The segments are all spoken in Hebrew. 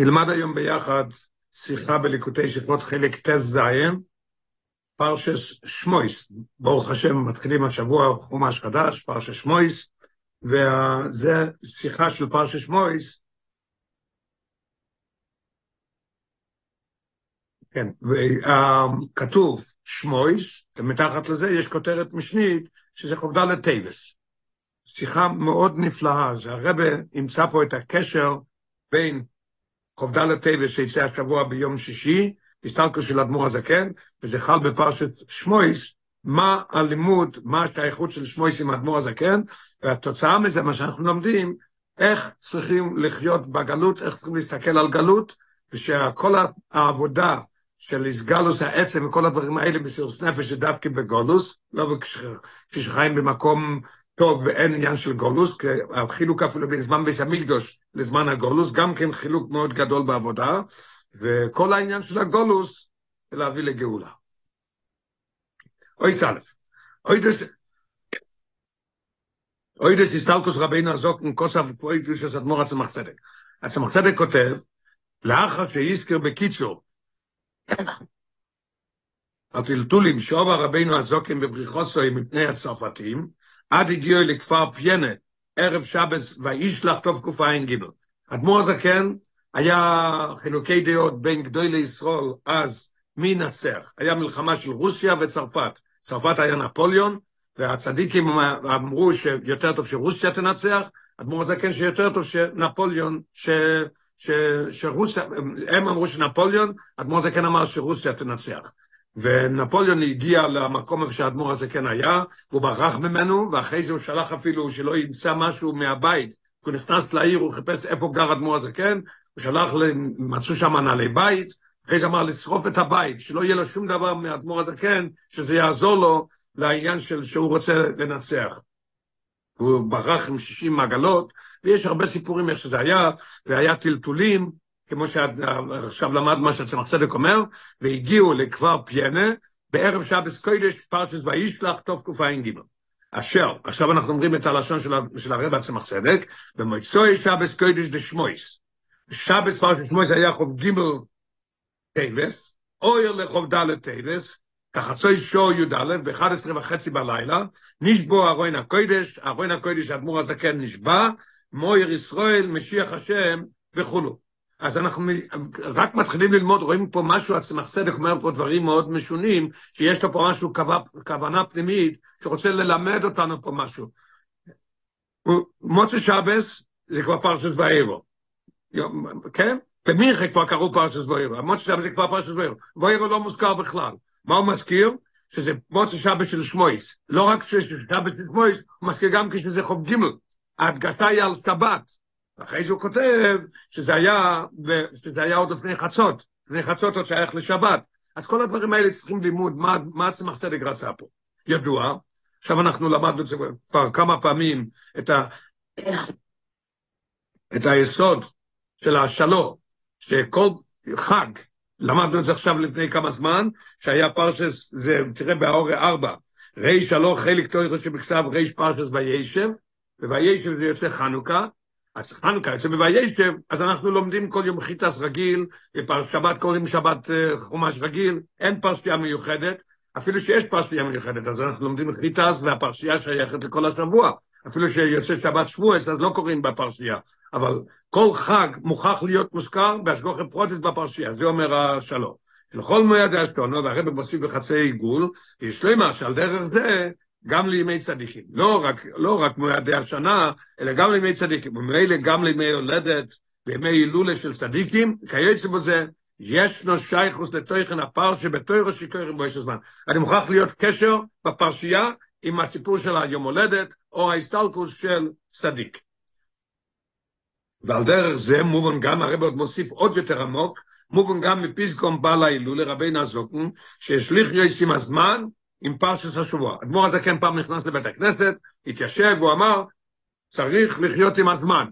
נלמד היום ביחד שיחה בליקוטי שכבות חלק ט"ז, פרשס שמויס. ברוך השם, מתחילים השבוע חומש חדש, פרשס שמויס, וזה שיחה של פרשס שמויס. כן, וכתוב שמויס, ומתחת לזה יש כותרת משנית, שזה חובדה לטייבס. שיחה מאוד נפלאה, שהרבה ימצא פה את הקשר בין חובדל הטבע שיצא השבוע ביום שישי, הסתלקות של אדמו"ר הזקן, וזה חל בפרשת שמויס, מה הלימוד, מה השייכות של שמויס עם אדמו"ר הזקן, והתוצאה מזה, מה שאנחנו לומדים, איך צריכים לחיות בגלות, איך צריכים להסתכל על גלות, ושכל העבודה של איסגלוס העצם וכל הדברים האלה בסירוס נפש זה דווקא בגולוס, לא כשחיים במקום טוב ואין עניין של גולוס, החילוק אפילו בין זמן בית המקדוש לזמן הגולוס, גם כן חילוק מאוד גדול בעבודה, וכל העניין של הגולוס זה להביא לגאולה. אוי סלף, אוי דס... אוי דס הסתלקוס רבינו הזוקן כוסף כפוי קדוש אדמו"ר הצמח צדק. הצמח צדק כותב, לאחר שיזכר בקיצור, הטלטולים שאובה רבינו הזוקן בבריחוסוי מפני הצרפתים, עד הגיעו לכפר פיינה, ערב שבס, וישלח אין גיבל. אדמו"ר הזקן היה חילוקי דעות בין גדולי ישראל אז מי ינצח. היה מלחמה של רוסיה וצרפת. צרפת היה נפוליאון, והצדיקים אמרו שיותר טוב שרוסיה תנצח, אדמו"ר הזקן שיותר טוב שנפוליאון, ש... ש... שרוסיה, הם אמרו שנפוליאון, אדמו"ר הזקן אמר שרוסיה תנצח. ונפוליאון הגיע למקום איפה שהאדמו"ר הזה כן היה, והוא ברח ממנו, ואחרי זה הוא שלח אפילו שלא ימצא משהו מהבית, הוא נכנס לעיר, הוא חיפש איפה גר אדמו"ר הזה כן, הוא שלח, מצאו שם נעלי בית, אחרי זה אמר לשרוף את הבית, שלא יהיה לו שום דבר מאדמו"ר הזה כן, שזה יעזור לו לעניין של שהוא רוצה לנצח. הוא ברח עם 60 מעגלות, ויש הרבה סיפורים איך שזה היה, והיה טלטולים, כמו שעכשיו למד מה שהצמח צדק אומר, והגיעו לכפר פיינה, בערב שבס קודש פרשס וישלח תקע"ג. אשר, עכשיו אנחנו אומרים את הלשון של, של הרב הצמח צדק, במועצוי שבס קודש דשמויס. שבס פרשס שמויס היה כ"ג טייבס, אור לכ"ד טייבס, כחצוי שור י"א, ב-11 וחצי בלילה, נשבו ארוין הקודש, ארוין הקודש, אדמו"ר הזקן נשבע, מויר ישראל, משיח השם וכולו. אז אנחנו רק מתחילים ללמוד, רואים פה משהו, הצמח צדק אומר פה דברים מאוד משונים, שיש לו פה משהו, כוונה פנימית, שרוצה ללמד אותנו פה משהו. מוצא שבס זה כבר פרשת ואירו, כן? במיכה כבר קראו פרשת ואירו, מוצא שבס זה כבר פרשת ואירו, ואירו לא מוזכר בכלל. מה הוא מזכיר? שזה מוצא שבס של שמויס. לא רק שיש שבס של שמויס, הוא מזכיר גם כשזה חוב ג' ההדגשה היא על שבת. אחרי זה הוא כותב שזה היה, שזה היה עוד לפני חצות, לפני חצות עוד שייך לשבת. אז כל הדברים האלה צריכים לימוד, מה, מה הצמח צדק רצה פה. ידוע, עכשיו אנחנו למדנו את זה כבר כמה פעמים, את, ה, את היסוד של השלום, שכל חג, למדנו את זה עכשיו לפני כמה זמן, שהיה פרשס, זה תראה באורי ארבע, ריש שלום חלק תוירו שבכסף ריש פרשס וישב, ווישב זה יוצא חנוכה, אז חנוכה יוצא בוישב, אז אנחנו לומדים כל יום חיטס רגיל, שבת קוראים שבת חומש רגיל, אין פרשייה מיוחדת, אפילו שיש פרשייה מיוחדת, אז אנחנו לומדים חיטס והפרשייה שייכת לכל השבוע, אפילו שיוצא שבת שבועס, אז לא קוראים בפרשייה, אבל כל חג מוכרח להיות מוזכר בהשגוחי פרוטיס בפרשייה, זה אומר השלום. לכל מועד האשתונו, והרבא מוסיף בחצי עיגול, יש לומר שעל דרך זה גם לימי צדיקים. לא רק, לא רק מועדי השנה, אלא גם לימי צדיקים. וממילא גם לימי הולדת וימי הילולה של צדיקים, כיוצא בזה, ישנו שייכוס לתוכן הפרשה בתוירו שקוראים בו יש הזמן. אני מוכרח להיות קשר בפרשייה עם הסיפור של היום הולדת, או ההסתלקוס של צדיק. ועל דרך זה מובן גם, הרב עוד מוסיף עוד יותר עמוק, מובן גם מפיסקום בעל ההילולה, רבי נזוקן, שהשליך יויס עם הזמן, עם פרשת השבוע. אדמו"ר הזה כן פעם נכנס לבית הכנסת, התיישב, הוא אמר, צריך לחיות עם הזמן.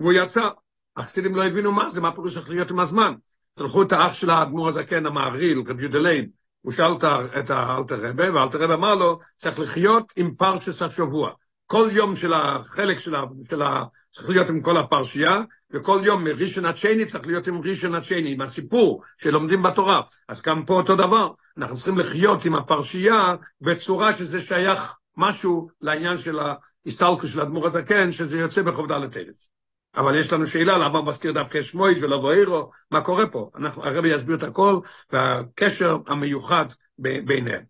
והוא יצא. החסידים לא הבינו מה זה, מה פירוש צריך להיות עם הזמן. שלחו את האח של האדמו"ר הזקן, המעריל, רב יודליין, הוא שאל את האלתר רבה, והאלתר רבה אמר לו, צריך לחיות עם פרשת השבוע. כל יום של החלק של. של ה צריך להיות עם כל הפרשייה, וכל יום מראשון עד שני צריך להיות עם ראשון עד שני, עם הסיפור שלומדים בתורה. אז גם פה אותו דבר, אנחנו צריכים לחיות עם הפרשייה בצורה שזה שייך משהו לעניין של ההסתלקות של האדמו"ר הזקן, שזה יוצא בחוב ד' אלף. אבל יש לנו שאלה למה הוא מזכיר דווקא שמואל ולא ואירו, מה קורה פה? אנחנו, הרבי יסביר את הכל, והקשר המיוחד ביניהם.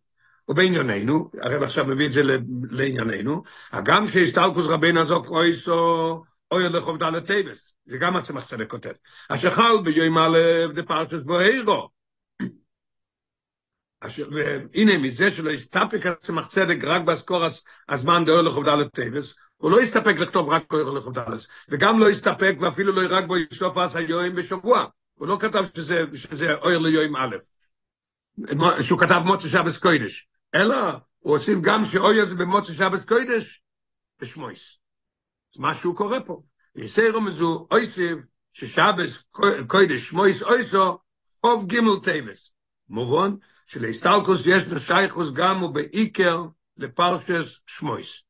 ובענייננו, הרב עכשיו מביא את זה לענייננו, הגם שהסתלקוס רבינו הזוק אויסו אוי לחוב ד' טייבס, זה גם הצמח צדק כותב. אשר חל א' דפרשס ואירו. והנה מזה שלא הסתפק הצמח צדק רק באזכור הזמן דאוי לחוב ד' טייבס, הוא לא הסתפק לכתוב רק אוי לחוב ד', וגם לא הסתפק ואפילו לא רק בו ישלוף אז היום בשבוע. הוא לא כתב שזה, שזה אוי ליום א', שהוא כתב מוצא שבס קוידש. אלא הוא עושים גם שאוי הזה במוצא שבס קוידש, בשמויס. אז משהו קורה פה. יסיירו מזו אויסיב ששבס קוידש שמויס אויסו חוב גימל טייבס. מובן שלהסתלקוס יש נשייכוס גם הוא בעיקר לפרשס שמויס.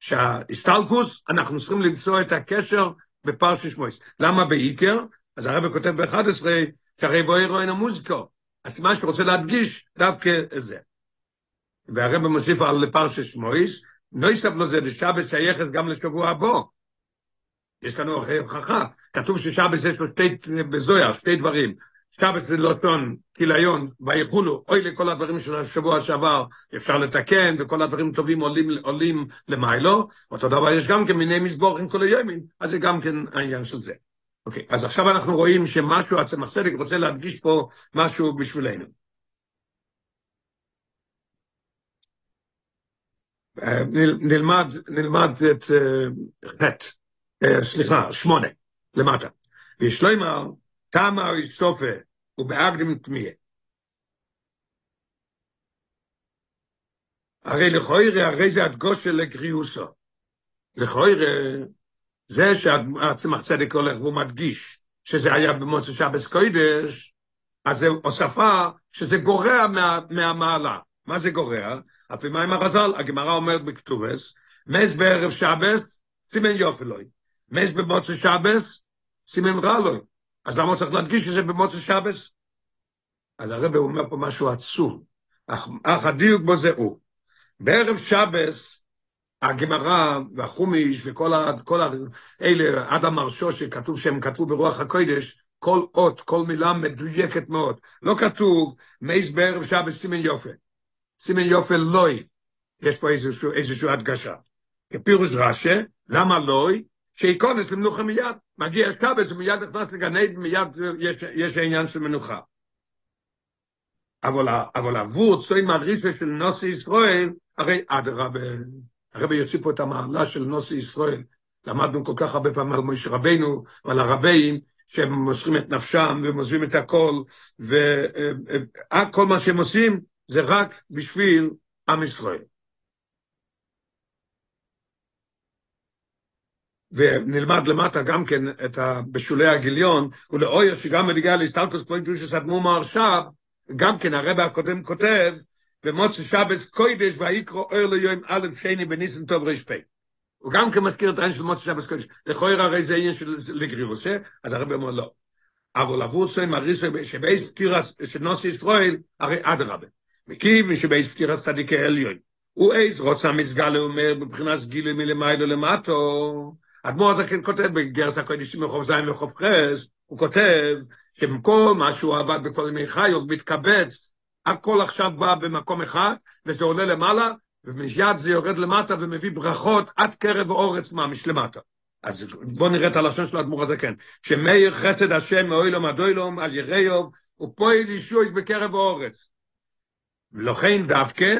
שההסתלקוס אנחנו צריכים למצוא את הקשר בפרשס שמויס. למה בעיקר? אז הרב כותב ב-11 שהרי בואי רואה המוזיקו. אז מה שרוצה להדגיש דווקא זה. והרב מוסיף על פרשס שמויס, נויסף לו זה לשבס שייכת גם לשבוע הבא. יש לנו הוכחה, כתוב ששבס יש לו שתי, בזויה, שתי דברים. שבס זה לוטון, כיליון, ויחולו, אוי לכל הדברים של השבוע שעבר, אפשר לתקן, וכל הדברים טובים עולים, עולים למיילו, אותו דבר יש גם כן מיני מסבוכים כל הימים, אז זה גם כן העניין של זה. אוקיי, אז עכשיו אנחנו רואים שמשהו, הצמח צדק רוצה להדגיש פה משהו בשבילנו. נלמד, נלמד את חטא, סליחה, שמונה, למטה. וישלוימר, תמה או יסופה, ובאקדם תמיה. הרי לכוירא, הרי זה הדגוש של לגריוסו. לכוירא, זה שהצמח צדק הולך והוא מדגיש שזה היה במוצא שבס קוידש, אז זה הוספה שזה גורע מה, מהמעלה. מה זה גורע? מה עם הרזל? הגמרא אומרת בכתובס, מס בערב שבס, סימן יופי לוי. מס במוצא שבס, סימן רע לוי. אז למה צריך להדגיש שזה במוצא שבס? אז הרב אומר פה משהו עצום. אך, אך הדיוק בו זה הוא. בערב שבס, הגמרא והחומיש וכל ה, כל האלה, עד המרשו שכתוב שהם כתבו ברוח הקודש, כל אות, כל מילה מדויקת מאוד. לא כתוב מייס בערב שבס סימן יופי. סימן יופי לוי. יש פה איזשהו, איזשהו הדגשה. כפירוש רש"א, למה לוי? שיקונס למנוחה מיד. מגיע שבס ומיד נכנס לגן מיד יש, יש העניין של מנוחה. אבל, אבל עבור צוי מריסה של נוסי ישראל, הרי אדרבה, הרבי יוציא פה את המעלה של נוסי ישראל. למדנו כל כך הרבה פעמים על מויש רבנו ועל הרבים, שהם מוסרים את נפשם ומוסרים את הכל, וכל מה שהם עושים זה רק בשביל עם ישראל. ונלמד למטה גם כן את ה... בשולי הגיליון, ולאויר שגם מדיגה להסתלקוס פרויקט דושס אדמו מהרשב, גם כן הרבא הקודם כותב, במוצא שבס קוידש ויקרו אויר ליום א' שני בניסן טוב רשפי. הוא גם כן מזכיר את העניין של מוצא שבס קוידש. לכויר הרי זה עניין של לגרירוסה, אז הרבא אומר לא. אבל עבור צוי מריסה שבייס פטירה של נוסי ישראל, הרי אדרבה. מקיב שבייס פטירה צדיקי עליון. הוא איז רוצה מסגל אומר בבחינת גילוי מלמיילו למטו. אדמו"ר הזקן כותב בגרס הקודשים מחוף זין וחוף חס, הוא כותב שבמקום מה שהוא עבד בכל ימי חי, הוא מתקבץ, הכל עכשיו בא במקום אחד, וזה עולה למעלה, ומיד זה יורד למטה ומביא ברכות עד קרב אורץ ממש למטה. אז בואו נראה את הלשון של האדמו"ר הזקן. שמאיר חסד השם מאוילום עד אוילום על יראיוב, ופועל ישויס בקרב אורץ. ולכן דווקא,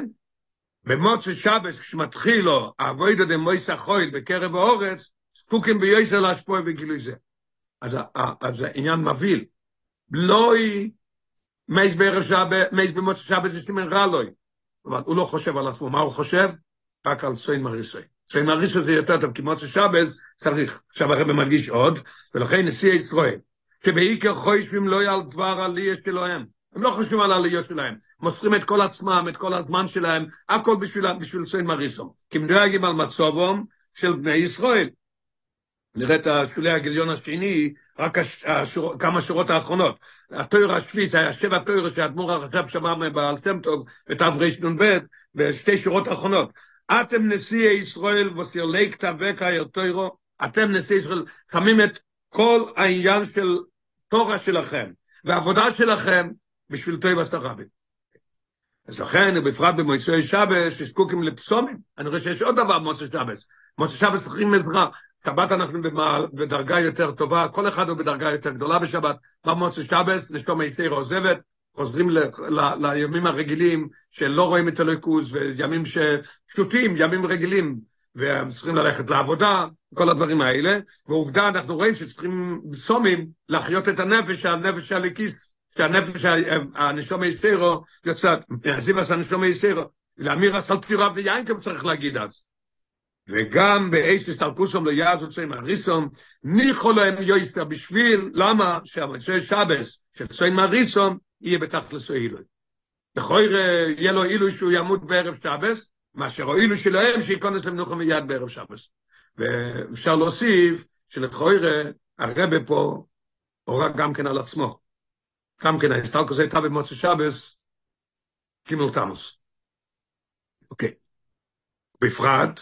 במוצא שבס, כשמתחיל לו, אבוידו דמויס החויל בקרב האורץ, זקוקים ביועסר להשפוע וגילוי זה. אז, אז העניין מבהיל. לא מייס שבת, מייס שבת זה סימן רע לוי. אבל הוא לא חושב על עצמו, מה הוא חושב? רק על סוין מריסוי. סוין מריסוי זה יותר טוב, כי מוצא שבת צריך. עכשיו הרב מדגיש עוד, ולכן נשיא ישראל, שבעיקר חושבים לא על דבר עלייה שלהם. הם לא חושבים על העליות שלהם. מוסרים את כל עצמם, את כל הזמן שלהם, הכל בשביל, בשביל סוין מריסום. כי מדויגים על מצובם של בני ישראל. נראה את שולי הגיליון השני, רק השור, כמה שורות האחרונות. התויר השפיץ היה שבע תויר שהאדמו"ר הרש"ב שמע מבעל שם טוב בתרנ"ב, בשתי שורות האחרונות. אתם נשיאי ישראל וסירלי כתבי תוירו, אתם נשיאי ישראל, שמים את כל העניין של תורה שלכם והעבודה שלכם בשביל תויב הסתרבי. אז לכן, ובפרט במועצוי שבס, שזקוקים לפסומים. אני רואה שיש עוד דבר במועצוי שבס. מועצוי שבס צריכים עזרה. שבת אנחנו במעל, בדרגה יותר טובה, כל אחד הוא בדרגה יותר גדולה בשבת. במועצוי שבס, נשתום היסטר עוזבת, חוזרים ל, ל, לימים הרגילים שלא רואים את הליכוז, וימים שפשוטים, ימים רגילים, והם צריכים ללכת לעבודה, כל הדברים האלה. ועובדה, אנחנו רואים שצריכים סומים להחיות את הנפש, הנפש הליקיס, שהנפש, הנשום היסטרו יוצאת, מהזיו עשה נשום היסטרו, לאמיר עשה פטירה ויינקב צריך להגיד אז. וגם באיש תסתלקוסום לא יעזו צוים הריסום, ניחו להם יויסטר בשביל, למה? שהמצוי שבס, שצוים הריסום, יהיה בתכלס אילוי. לכוי יהיה לו אילוי שהוא ימות בערב שבס, מאשר או אילוי שלהם שייכונס למנוחה מיד בערב שבס. ואפשר להוסיף שלכוי הרבה פה הורה גם כן על עצמו. גם כן, ההסתלקוס הייתה במוצא שבס, קימל תמוס. אוקיי. בפרט,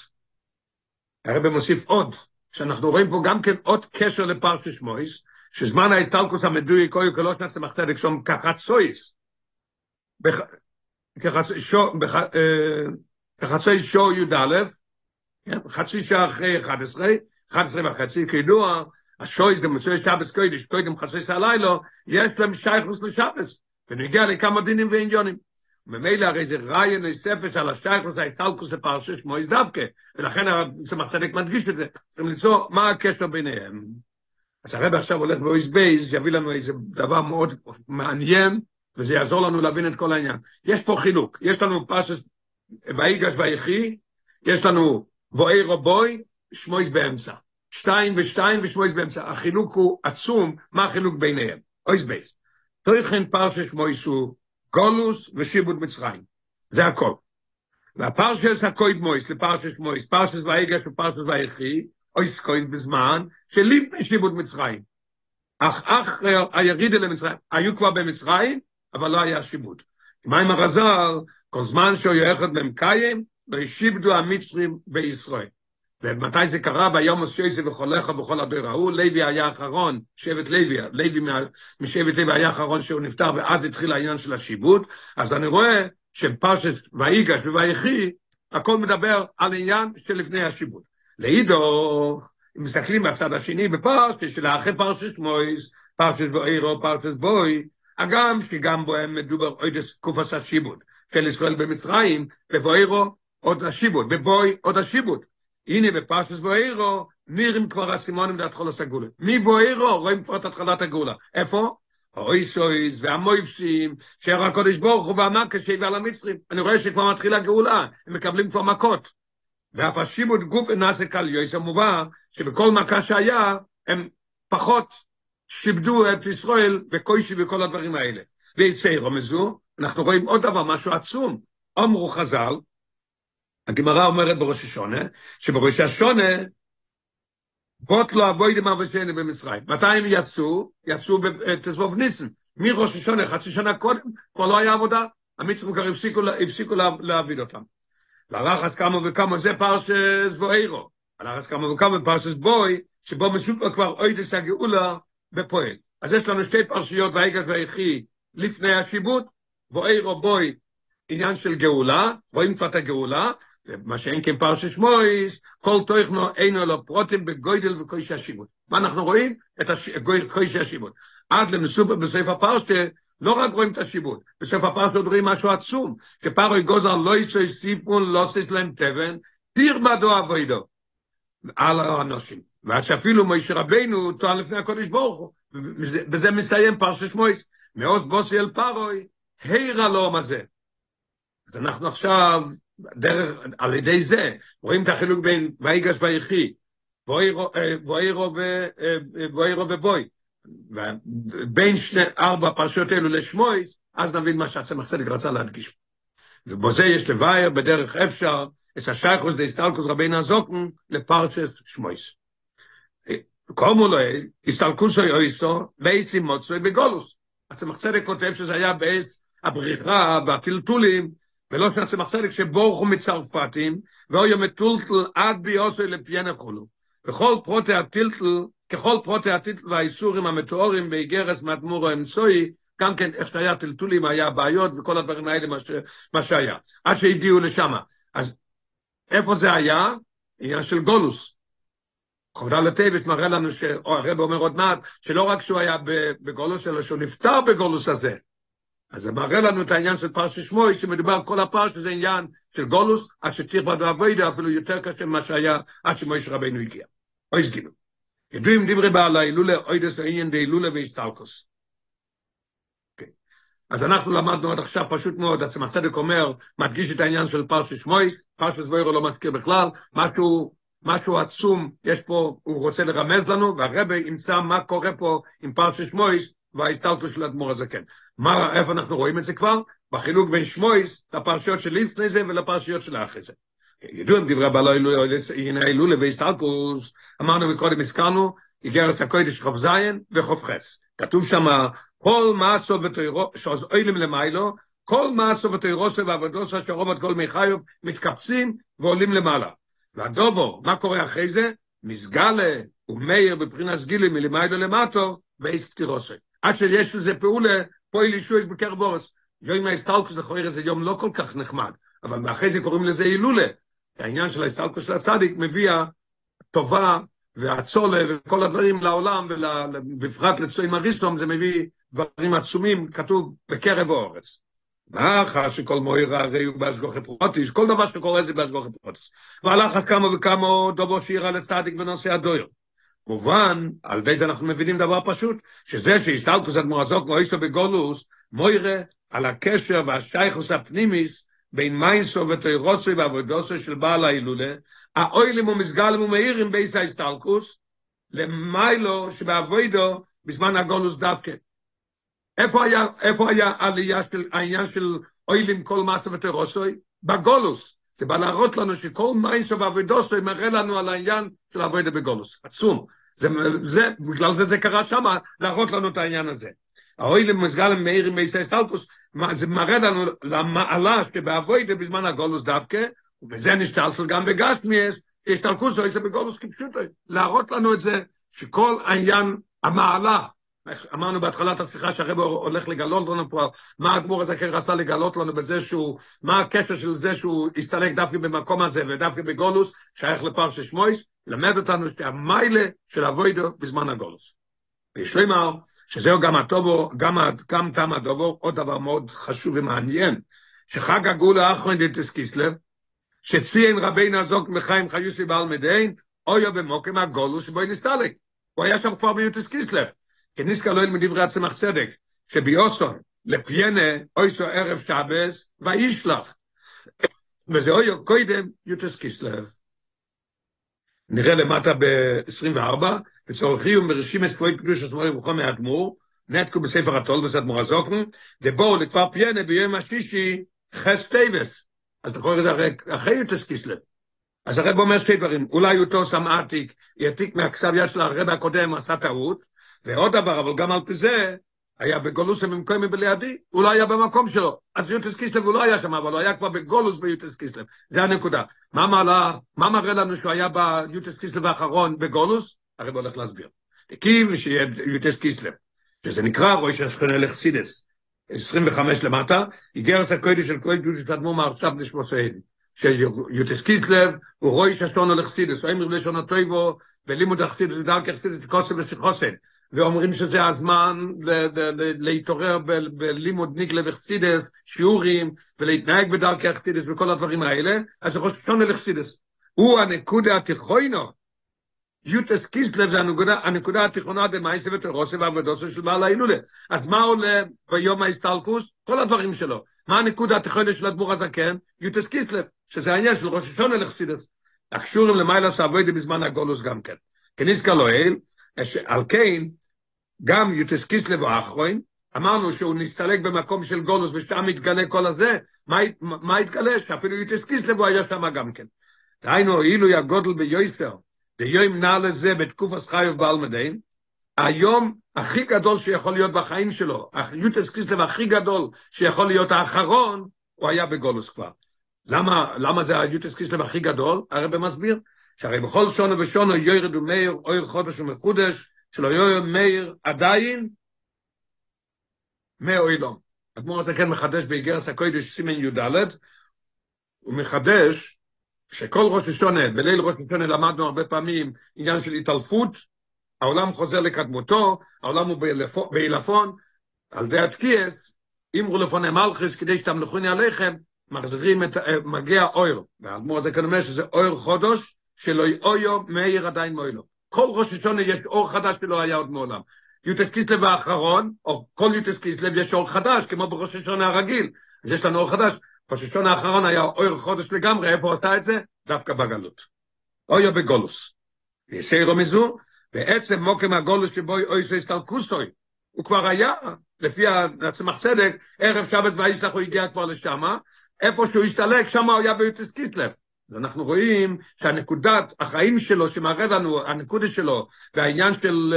הרב מוסיף עוד, שאנחנו רואים פה גם כן עוד קשר לפרשש מויס, שזמן ההסתלקוס המדוי קוי קלוש נעשה מחצדק שום כחצויס. כחצויס שו י"א, חצי שעה אחרי 11, 11 וחצי, כידוע, השויס גם מצוי שבס קוידש, קוידם חצי הלילה, יש להם שייכוס לשבס, ונגיע לכמה דינים ועניונים. וממילא הרי זה ריין נוספת על השייכוס ההסתלקוס לפרשש מויס דווקא, ולכן צמח צדק מדגיש את זה, צריכים למצוא מה הקשר ביניהם. אז הרב עכשיו הולך באויס בייס, יביא לנו איזה דבר מאוד מעניין, וזה יעזור לנו להבין את כל העניין. יש פה חילוק, יש לנו פרשס ויגש ויחי, יש לנו בואי רבוי, שמויס באמצע. שתיים ושתיים ושמויס באמצע. החילוק הוא עצום, מה החילוק ביניהם? אויס בייס. תויכן פרשס שמויס הוא גולוס ושיבוד מצרים. זה הכל. והפרשס הקויד מויס לפרשס מויס, פרשס ויגש ופרשס ויחי, אויס קויס בזמן, שלפני שיבוד מצרים. אך אך הירידה למצרים, היו כבר במצרים, אבל לא היה שיבוד. מה עם הרז"ל? כל זמן שהוא יחד במקיים, לא ישיבדו המצרים בישראל. ומתי זה קרה? ויום השייסי וחולך וכל הדור ההוא, לוי היה האחרון, שבט לוי, לוי משבט לוי היה האחרון שהוא נפטר, ואז התחיל העניין של השיבוד, אז אני רואה שפרשת ויגש וויחי, הכל מדבר על עניין של לפני השיבוד. לאידוך, אם מסתכלים בצד השני בפרשת, של אחרי פרשת מויס, פרשת בוירו, פרשת בוי, הגם שגם בו הם מדובר עוד תקופת השיבוד של ישראל במצרים, בבוירו עוד השיבוד, בבוי עוד השיבוד. הנה בפרשת בוירו נראים כבר הסימונים להתחול הסגולה. מבוירו רואים כבר את התחלת הגאולה. איפה? האויסויס והמויפסים, שער הקודש ברוך הוא והמכה שהביא על המצרים. אני רואה שכבר מתחילה הגאולה, הם מקבלים כבר מכות. ואף השיבוד גוף נעשה קל יויס המובא, שבכל מכה שהיה, הם פחות שיבדו את ישראל וקוישי וכל הדברים האלה. ויצא רמזו, אנחנו רואים עוד דבר, משהו עצום. אמרו חז"ל, הגמרא אומרת בראש השונה, שבראש השונה, בוט לא אבוי דמה ושנה במצרים. מתי הם יצאו? יצאו בתסבוב ניסן. מראש השונה, חצי שנה קודם, כבר לא היה עבודה. המצרים כבר הפסיקו, הפסיקו להעביד אותם. לרחס כמה וכמה זה פרשס בואירו. הלחס כמה וכמה פרשס בוי, שבו משופר כבר אוידס הגאולה בפועל. אז יש לנו שתי פרשיות, והיגש והיחי, לפני השיבוט, בואירו בוי, עניין של גאולה, רואים כבר את הגאולה, מה שאין כן פרשס מויס, כל תוכנו אינו לו פרוטים בגוידל וקוישי השיבוט. מה אנחנו רואים? את קוישי השיבוט. עד למסופר בסעיף הפרשה, לא רק רואים את השיבוד, בסוף הפרשת רואים משהו עצום, שפרוי גוזר לא יצא סיפון, לא עושה להם תבן, פיר בדו אבוידו, על האנושים. ועד שאפילו מוישה רבינו טוען לפני הקודש ברוך הוא, בזה מסיים פרשת מויס, מעוז בוסי אל פרוי, הירה לו מה זה. אז אנחנו עכשיו, דרך, על ידי זה, רואים את החילוק בין ויגש ויחי, ואירו ובוי. בין שני ארבע פרשיות אלו לשמויס, אז נבין מה שהצמח צדק רצה להדגיש. ובזה יש לבאר בדרך אפשר את השייכוס דה הסתלקוס רבינו הזוקן לפרשת שמויס. קומו לו, הסתלקוסו יויסו, בייס עם מוצוי בגולוס. הצמח צדק כותב שזה היה בייס הבריחה והטלטולים, ולא שהצמח צדק שבורחו מצרפתים, ואוי המטולטל עד ביוסוי לפיין חולו. וכל פרוטי הטלטל, ככל פרוטי הטלטל והאיסורים המתוארים באיגרס מאדמורו האמצעי, גם כן איך שהיה טלטולים, היה בעיות וכל הדברים האלה, מה, ש, מה שהיה. עד שהגיעו לשם. אז איפה זה היה? עניין של גולוס. חורדה לטייבס מראה לנו, או הרב אומר עוד מעט, שלא רק שהוא היה בגולוס, אלא שהוא נפטר בגולוס הזה. אז זה מראה לנו את העניין של פרשת שמוי, שמדובר כל הפרש, שזה עניין של גולוס, עד שצריך בדו אבוידה, אפילו יותר קשה ממה שהיה עד שמויש רבנו הגיע. אוי סגינו. ידועים דברי בעל ההילולה, אוידס העניין דהילולה והסטלקוס. אז אנחנו למדנו עד עכשיו פשוט מאוד, עצם הצדק אומר, מדגיש את העניין של פרשת שמוי, פרשת זבוירו לא מזכיר בכלל, משהו משהו עצום, יש פה, הוא רוצה לרמז לנו, והרבה ימצא מה קורה פה עם פרשת שמויס וההסתלקות של האדמו"ר הזקן. מה, איפה אנחנו רואים את זה כבר? בחילוק בין שמויס לפרשיות של לפני זה ולפרשיות של אחרי זה. ידוע דברי בעל הנה הילולה והסתלקוס, אמרנו מקודם, הזכרנו, איגרס הקודש חוף זין וחוף חס. כתוב שם, כל מעשו ותוירו, שעוז אוילים למיילו, כל מעשו ותוירוסו ועבודוסו אשר רובד כל מיחיוב מתקפצים ועולים למעלה. והדובו, מה קורה אחרי זה? מסגלה ומאיר בבחינת גילי מלמעלה למטו, ואיס קטירוסי. עד שיש לזה פעולה, פועל ישועס בקרב אורס. יום ההסתלקוס לכאורה זה יום לא כל כך נחמד, אבל אחרי זה קוראים לזה הילולה. העניין של ההסתלקוס של הצדיק מביא טובה והצולה וכל הדברים לעולם, ובפרט לצועים הריסטום זה מביא דברים עצומים, כתוב בקרב האורץ. מאחר שכל מוירה הרי הוא בהשגוחי פרוטיס, כל דבר שקורה זה בהשגוחי פרוטיס. והלך כמה וכמה דובו שירה לצדיק ונושא הדויר. מובן, על ידי זה אנחנו מבינים דבר פשוט, שזה שהשתלקוס עד מורזוק ואיסו בגולוס, מוירה על הקשר והשייכוס הפנימיס בין מיינסו ותוירוסי ועבודוסו של בעל ההילולה, האוילים ומסגלים ומאירים בייס ההשתלקוס, למיילו שבעבודו בזמן הגולוס דווקא. איפה היה, איפה היה עלייה של העניין של אוילים כל מאסטר ותרוסוי? בגולוס. זה בא להראות לנו שכל מיינסו ועבודוסוי מראה לנו על העניין של עבודה בגולוס. עצום. זה, זה, בגלל זה זה קרה שם, להראות לנו את העניין הזה. האוילים מסגלם מאירים מייסטר סטלקוס, זה מראה לנו למעלה שבעבודה בזמן הגולוס דווקא, ובזה נשתלסל גם בגשמיאס, הוא עושה בגולוס כפשוטו. להראות לנו את זה, שכל העניין, המעלה, אמרנו בהתחלת השיחה שהרב הולך לגלות לנו פה, מה הגמור הזה כן רצה לגלות לנו בזה שהוא, מה הקשר של זה שהוא הסתלק דווקא במקום הזה ודווקא בגולוס, שייך לפרשת שמויס, למד אותנו שהמיילה של אבוידו בזמן הגולוס. ויש לומר שזהו גם הטובו, גם, גם תם הדובו, עוד דבר מאוד חשוב ומעניין, שחג הגאולה האחרון דתס קיסלב, שציין רבי נזוק מחיים חיוסי בעל מדיין, אויו במוקם הגולוס שבו נסתלק. הוא היה שם כבר ביוטס קיסלב. כניסקה לא ילמד דברי הצמח צדק, שביוסון, לפיינה, אויסו ערב שבס, וישלח. וזה אויו קוידם, יוטס קיסלב. נראה למטה ב-24, וצורך חיום ברשימת כבוד קדוש עצמו ובכל מהאדמו"ר, נתקו בספר התול בסדמור הזוקן, ובואו לכפר פיינה ביום השישי, חס טייבס. אז אתה קורא לזה אחרי יוטס קיסלב. אז הרב אומר שתי דברים, אולי אותו עתיק, יעתיק מהכסב יד של הרב הקודם, עשה טעות, ועוד דבר, אבל גם על פי זה, היה בגולוס במקום בלידי, הוא לא היה במקום שלו. אז יוטס קיסלב הוא לא היה שם, אבל הוא היה כבר בגולוס ביוטס קיסלב. זה הנקודה. מה מעלה, מה מראה לנו שהוא היה ביוטס קיסלב האחרון בגולוס? הרי הולך להסביר. הקים שיהיה יוטס קיסלב, שזה נקרא ראש השכונה לחסידס. 25 למטה, איגרת הקודש של קודש קודש קדמו מעכשיו נשמוסיין. שיוטס קיסלב הוא ראש השכונה לחסידס, הוא אמר לשון הטויבו, בלימוד החסידס ודרכי החסידס קוסם ושיחוסן. ואומרים שזה הזמן להתעורר בלימוד ניגלה וחסידס, שיעורים, ולהתנהג בדרכי החסידס וכל הדברים האלה, אז זה חושב שונה לחסידס. הוא הנקודה התיכוינו, יוטס קיסלב זה הנקודה, התיכונה דמייסה ותרוסה ועבודוסה של בעל ההילולה. אז מה עולה ביום ההסתלקוס? כל הדברים שלו. מה הנקודה התיכונה של הדבור הזקן? יוטס קיסלב, שזה העניין של ראש השונה לחסידס. הקשורים למעלה שעבודי בזמן הגולוס גם כן. כניסקה לא אל, על כן, גם יוטס קיסלב האחרון, אמרנו שהוא נסתלק במקום של גולוס ושם מתגלה כל הזה, מה, התגלה? שאפילו יוטס קיסלב היה שם גם כן. דהיינו, אילו הגודל ביוסר, ויום נע לזה בתקופת חיוב בעלמדין, היום הכי גדול שיכול להיות בחיים שלו, יוטס קיסלב הכי גדול שיכול להיות האחרון, הוא היה בגולוס כבר. למה, למה זה היוטס קיסלב הכי גדול? הרב מסביר, שהרי בכל שונו ושונו יורד ומאיר, אויר חודש ומחודש, שלא יויר מאיר עדיין, מאוילום. אדמו"ר הזה כן מחדש באיגרס הקודש סימן י"ד, הוא מחדש שכל ראש השונה, בליל ראש השונה למדנו הרבה פעמים עניין של התעלפות, העולם חוזר לקדמותו, העולם הוא בעילפון, על די התקיעס, אמרו לפוני מלכיס, כדי שתמלכוני עליכם, מחזירים את, מגיע אויר, והאדמו"ר הזה כאן אומר שזה אויר חודש, שלא אויו מאיר עדיין מוילו. כל ראש השונה יש אור חדש שלא היה עוד מעולם. יוטס קיסלב האחרון, או כל יוטס קיסלב יש אור חדש, כמו בראש השונה הרגיל. אז יש לנו אור חדש. ראש השונה האחרון היה אור חודש לגמרי, איפה עושה את זה? דווקא בגלות. אויו בגולוס. יסיירו מזו, בעצם מוקם הגולוס שבו אוי סויסטל קוסטוי. הוא כבר היה, לפי הצמח צדק, ערב שבת וישלח הוא הגיע כבר לשמה, איפה שהוא השתלק, שמה הוא היה ביוטס קיסלב. ואנחנו רואים שהנקודת החיים שלו שמראה לנו, הנקודה שלו, והעניין של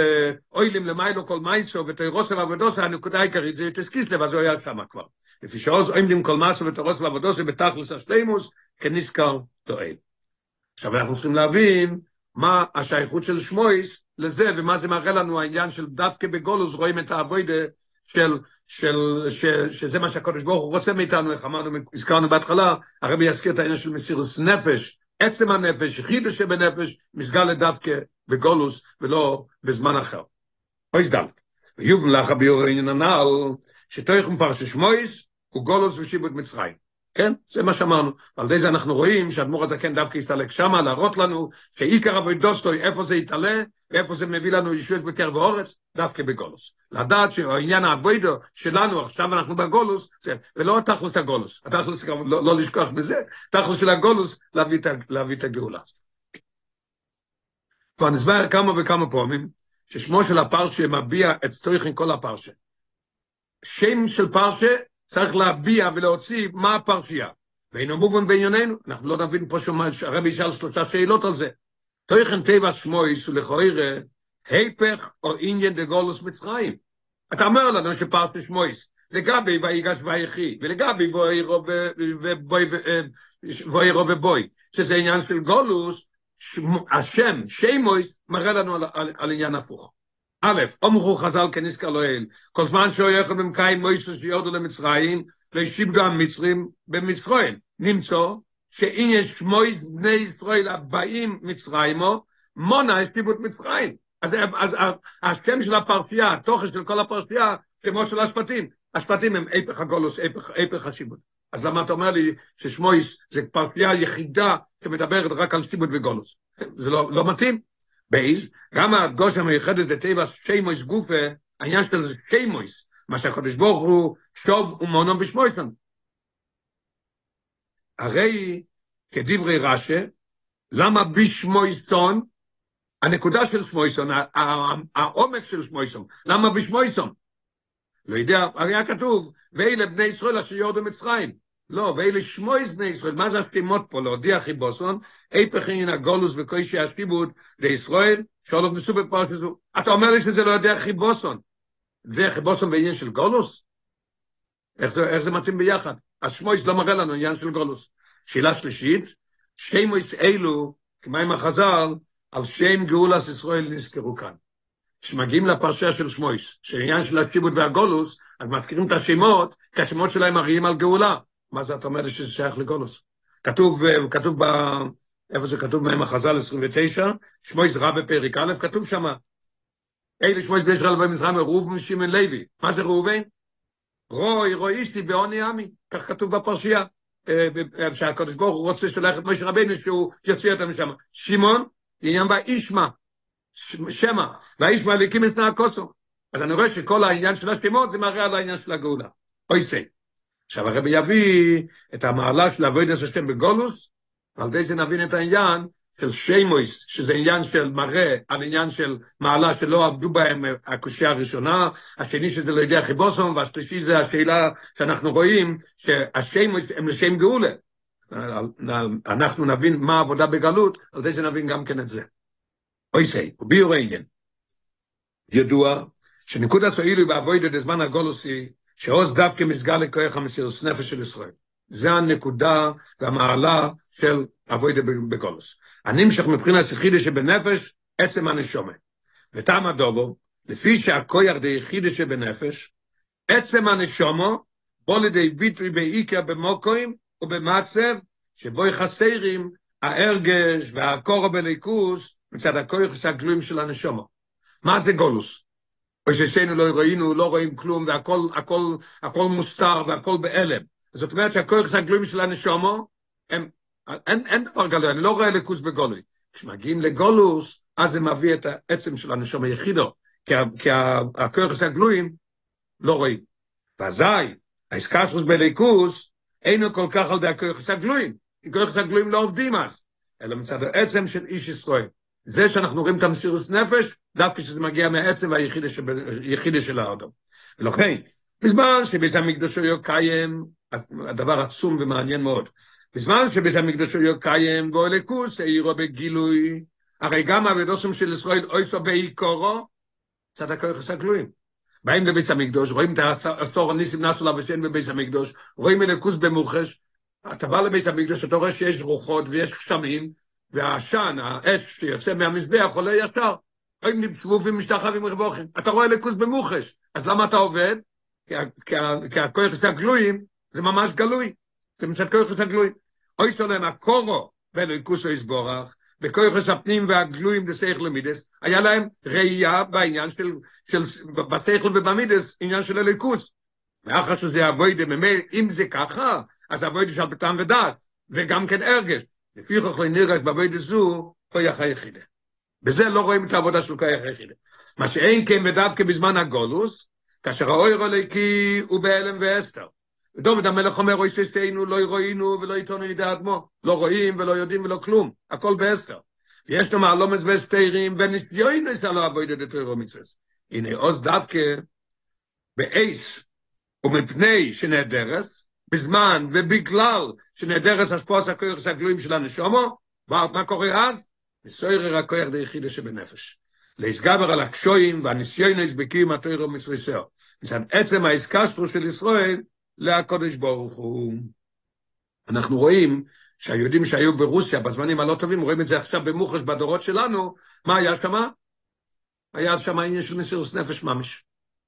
אוילים למיילו כל מייסו ותירוסו ועבודוסו, הנקודה העיקרית זה יוטס קיסלב, אז הוא היה שם כבר. לפי שעוז אוילים כל מייסו ותירוסו ועבודוסו בתכלס השלימוס, כנזכר תועל. עכשיו אנחנו צריכים להבין מה השייכות של שמויס לזה, ומה זה מראה לנו העניין של דווקא בגולוס רואים את האבוידה של, של, שזה מה שהקדוש ברוך הוא רוצה מאיתנו, איך אמרנו, הזכרנו בהתחלה, הרבי יזכיר את העניין של מסירוס נפש, עצם הנפש, חידוש שבנפש, מסגל לדווקא בגולוס ולא בזמן אחר. אוי זדל. ויובן לך הביור העניין הנעל, שתויכם פרשת שמויס, הוא גולוס ושיבוד מצרים. כן? זה מה שאמרנו. על ידי זה אנחנו רואים שהאדמו"ר הזקן דווקא יסתלק שמה, להראות לנו שעיקר אבוידוסטוי, איפה זה יתעלה, ואיפה זה מביא לנו ישוש בקרב האורץ, דווקא בגולוס. לדעת שהעניין האבוידו שלנו, עכשיו אנחנו בגולוס, זה, ולא תכלס הגולוס, התכלס, לא, לא לשכוח בזה, תכלס של הגולוס, להביא, להביא את הגאולה. כבר נסבר כמה וכמה פעמים, ששמו של הפרשה מביע את סטויכן כל הפרשה. שם של פרשה צריך להביע ולהוציא מה הפרשייה. ואינו מובן בענייננו, אנחנו לא נבין פה שמה, הרבי ישאל שלושה שאלות על זה. תויכן טבע שמויס ולכוירא, היפך או עניין דגולוס מצרים. אתה אומר לנו שפרשת שמויס, לגבי ויגש ויחי, ולגבי ואירו ובוי, שזה עניין של גולוס, השם, שמויס, מראה לנו על עניין הפוך. א', אומרו חז"ל כנזכר לא אל, כל זמן שהוא יכול במקיים מויסוס שיורדו למצרים, והשיבדו המצרים במצרים. נמצא שאם יש מויס בני ישראל הבאים מצרימו, מונה השיבו את מצרים. אז, אז השם של הפרשייה, התוכן של כל הפרשייה, כמו של השפטים. השפטים הם איפך הגולוס, איפך, איפך השיבוד. אז למה אתה אומר לי ששמויס זה פרשייה יחידה שמדברת רק על שיבוד וגולוס? זה לא, לא מתאים. בייז, גם הגוש המיוחדת טבע שימויס גופה, העניין של זה שימויס, מה שהקדוש ברוך הוא שוב ומונו בשמויסון. הרי כדברי רש"א, למה בשמויסון, הנקודה של שמויסון, העומק של שמויסון, למה בשמויסון? לא יודע, הרי היה כתוב, ואלה בני ישראל אשר יורדו מצרים. לא, ואלה שמויס בני ישראל, מה זה השתימות פה? להודיע חיבוסון, איפך עניין הגולוס וקוישי השיבוד לישראל, שולוף מסו בפרש זו. אתה אומר לי שזה לא יודע חיבוסון. זה חיבוסון בעניין של גולוס? איך זה, איך זה מתאים ביחד? אז שמויס לא מראה לנו עניין של גולוס. שאלה שלישית, שמויס אלו, כמו עם החז"ל, על שם גאולס ישראל נזכרו כאן. כשמגיעים לפרשיה של שמויס, שעניין של השיבוד והגולוס, אז מזכירים את השמות, כי השמות שלהם מראים על גאולה. מה זה אתה אומר שזה שייך לגולוס? כתוב, כתוב ב... איפה זה כתוב מהם החז"ל 29, שמויס רע בפרק א', כתוב שמה. אלה שמויס בישראל במזרם, ראובן שמעון לוי. מה זה ראובן? רוי, רואיסטי בעוני עמי, כך כתוב בפרשייה. שהקדוש ברוך הוא רוצה שלח את משה רבינו שהוא יוציא אותם משם. שמעון, עניין והאישמה, שמע, והאישמה להקים את נעקוסו. אז אני רואה שכל העניין של השמות זה מראה על העניין של הגאולה. אוי סי. עכשיו הרבי יביא את המעלה של אבויד השם בגולוס, ועל ידי זה נבין את העניין של שיימויס, שזה עניין של מראה על עניין של מעלה שלא עבדו בהם הקושייה הראשונה, השני שזה לא יודע חיבוסום, והשלישי זה השאלה שאנחנו רואים שהשיימויס הם לשם גאולה. אנחנו נבין מה העבודה בגלות, על ידי זה נבין גם כן את זה. אוי סי, וביור העניין. ידוע שנקודה סוהילו בעבודה דזמן הגולוסי, שעוז דווקא מסגר לכוח המסירות נפש של ישראל. זה הנקודה והמעלה של עבודה בגולוס. הנמשך מבחינת יחידה שבנפש, עצם הנשומה. וטעם הדובו, לפי שהכויח די יחידה שבנפש, עצם הנשומו, בוא לידי ביטוי בעיקר במוקוים ובמצב, שבו יחסרים ההרגש והקורו בליכוס, מצד הכויח הגלויים של הנשומו. מה זה גולוס? או ששיינו לא ראינו, לא רואים כלום, והכל הכל, הכל מוסתר והכל בהלם. זאת אומרת שהכויח הגלויים של הנשומו, הם, אין, אין דבר גלוי, אני לא רואה ליכוס בגולוי. כשמגיעים לגולוס, אז זה מביא את העצם של הנשום היחידו, כי, כי הכוח הגלויים לא רואים. ואזי, האסקסרוס בליכוס, אינו כל כך על די הכוח הגלויים, כי כוח הגלויים לא עובדים אז, אלא מצד העצם של איש ישראל. זה שאנחנו רואים את המסירוס נפש, דווקא שזה מגיע מהעצם והיחידי של האדם. ולכן, בזמן שבית המקדוש היה קיים, הדבר עצום ומעניין מאוד, בזמן שבית המקדוש היה קיים, ואולקוס העירו בגילוי, הרי גם אבידוסם של ישראל אויסו בעיקורו, צד הכוח הגלויים. באים לביס המקדוש, רואים את העשור הניסים נסו לבשן בביס המקדוש, רואים אלוקוס במוחש, אתה בא לביס המקדוש, אתה רואה שיש רוחות ויש גשמים, והעשן, האש שיוצא מהמזבח עולה ישר. רואים צבובים משתחווים רווחים. אתה רואה אלוקוס במוחש, אז למה אתה עובד? כי הכוח הגלויים זה ממש גלוי. זה מצד כוח הגלויים. אויסו להם הקורו באלוקוס יסבורך, בכויכוס הפנים והגלויים בסייכל ומידס, היה להם ראייה בעניין של, של בסייכל ובמידס, עניין של הליכוס. ואחר שזה דממי, אם זה ככה, אז אבוי של פתם ודעת, וגם כן ארגש. לפי כך לא נרגש באבוי דזו, כויח היחידה. בזה לא רואים את העבודה של כויח היחידה. מה שאין כן ודווקא בזמן הגולוס, כאשר האויר הליקי הוא בהלם ואסתר. ודוד המלך אומר, אוי ששתינו לא רואים ולא עיתונו ידע אדמו. לא רואים ולא יודעים ולא כלום. הכל בעשר. ויש לו מעלומס וסתירים, וניסיון ניסה לא אבוי דדי תוירו מצווס. הנה עוז דווקא באייס, ומפני שנהדרס, בזמן ובגלל שנהדרס השפוס הכוח הגלויים של הנשומו, מה קורה אז? מסוירר הכוח די יחידה שבנפש. להסגבר על הקשויים והניסיון הסבקים התוירו מצוויסר. מצד עצם ההסקסטרו של ישראל, לקודש ברוך הוא. אנחנו רואים שהיהודים שהיו ברוסיה בזמנים הלא טובים, רואים את זה עכשיו במוחש בדורות שלנו, מה היה שמה? היה שם עניין של מסירות נפש ממש.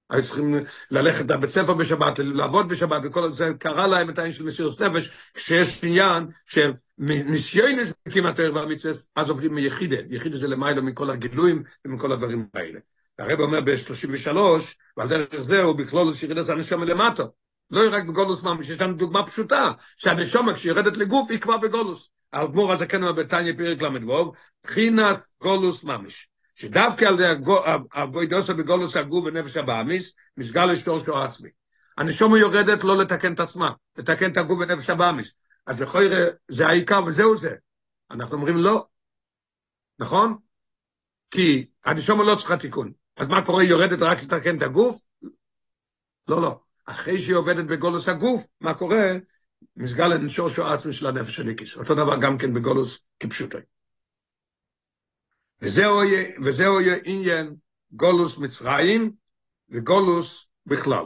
היו צריכים ללכת לבית ספר בשבת, לעבוד בשבת, וכל זה קרה להם את העניין של מסירות נפש, כשיש עניין של ניסיון כמעט ערב המצווה, אז עובדים מיחידה, יחידה זה למעלה מכל הגילויים ומכל הדברים האלה. הרב אומר ב-33, ועל דרך זה הוא בכלול שירידת הנשום מלמטו. לא רק בגולוס ממש, יש לנו דוגמה פשוטה, שהנשומה כשיורדת לגוף היא כבר בגולוס. על גמור הזה כן בתניא פרק ל"ו, בחינת גולוס ממש. שדווקא על ידי אבוידוסה בגולוס הגוף ונפש הבאמיס, מסגל לשתור שור עצמי. הנשומה יורדת לא לתקן את עצמה, לתקן את הגוף ונפש הבאמיס. אז לכוי זה העיקר וזהו זה. אנחנו אומרים לא. נכון? כי הנשומה לא צריכה תיקון. אז מה קורה? היא יורדת רק לתקן את הגוף? לא, לא. אחרי שהיא עובדת בגולוס הגוף, מה קורה? מסגל לנשור שור עצמי של הנפש של איקיס. אותו דבר גם כן בגולוס כפשוטו. וזהו, וזהו עניין גולוס מצרים וגולוס בכלל.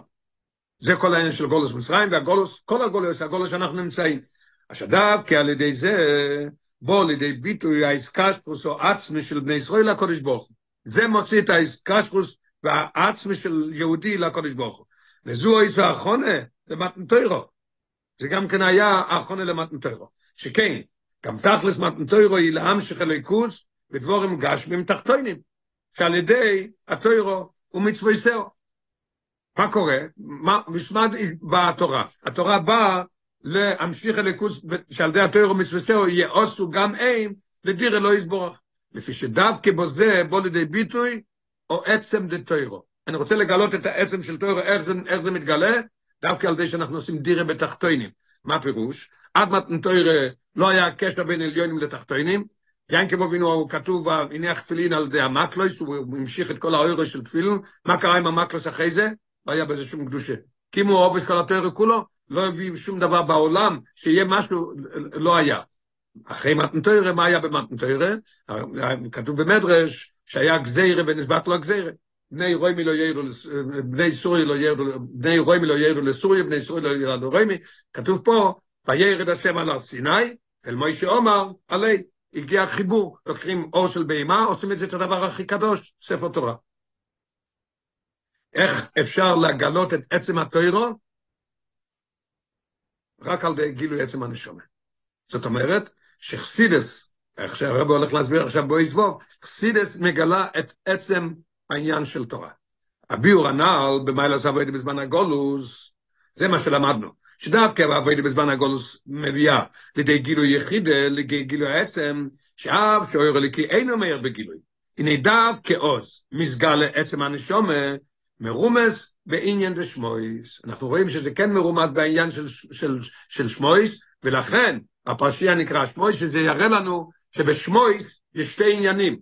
זה כל העניין של גולוס מצרים והגולוס, כל הגולוס, הגולוס שאנחנו נמצאים. עכשיו דווקא על ידי זה, בוא לידי ביטוי האיסקספוס או עצמי של בני ישראל לקודש ברוך. זה מוציא את האיסקספוס והעצמי של יהודי לקודש ברוך. וזו איזו האחרונה למתנתוירו. זה גם כן היה האחרונה למתנתוירו. שכן, גם תכלס מתנתוירו היא להמשיך הליכוס בדבורים גשמים תחתונים, שעל ידי התוירו סאו. מה קורה? מה, משמד באה התורה. התורה באה להמשיך הליכוס, שעל ידי התוירו מצווה סאו יהיה עושו גם איים, לדיר אלוהי יסבורך. לפי שדווקא בו זה בוא לידי ביטוי, או עצם דתוירו. אני רוצה לגלות את העצם של תוירו, איך זה, איך זה מתגלה, דווקא על זה שאנחנו עושים דירה בתחתונים. מה הפירוש? עד מתן תוירו לא היה קשר בין עליונים לתחתונים, ינקב אבינו הוא כתוב, הניח תפילין על ידי המקלוס, הוא המשיך את כל האוירו של תפילין, מה קרה עם המקלוס אחרי זה? לא היה בזה שום קדושה. כי אם הוא עובד כל התוירו כולו, לא הביא שום דבר בעולם, שיהיה משהו, לא היה. אחרי מתנתוירה, מה היה במתנתוירה? כתוב במדרש שהיה גזירה ונסבט לו הגזירה. בני רוימי לא יעירו, בני סורי לא יעירו, בני רוימי לא יעירו לסורי, בני סורי לא יעירו לרוימי. כתוב פה, וירד השם על הר סיני, אל מוישה עומר, עלי. הגיע חיבור, לוקחים אור של בהמה, עושים את זה את הדבר הכי קדוש, ספר תורה. איך אפשר לגלות את עצם התוירו? רק על די גילוי עצם הנשומה. זאת אומרת, שחסידס, איך שהרב הולך להסביר עכשיו בו יסבוב, חסידס מגלה את עצם העניין של תורה. הביאור הנ"ל במיילה סבוידי בזמן הגולוס, זה מה שלמדנו. שדווקא בעבודי בזמן הגולוס מביאה לידי גילוי יחידה, לידי גילוי העצם, שאף שאויר אליקי אינו מאיר בגילוי. הנה דווקא עוז, מסגר לעצם הנשומה, מרומס בעניין דשמויס. אנחנו רואים שזה כן מרומז בעניין של, של, של שמויס, ולכן הפרשייה נקרא שמויס, שזה יראה לנו שבשמויס יש שתי עניינים.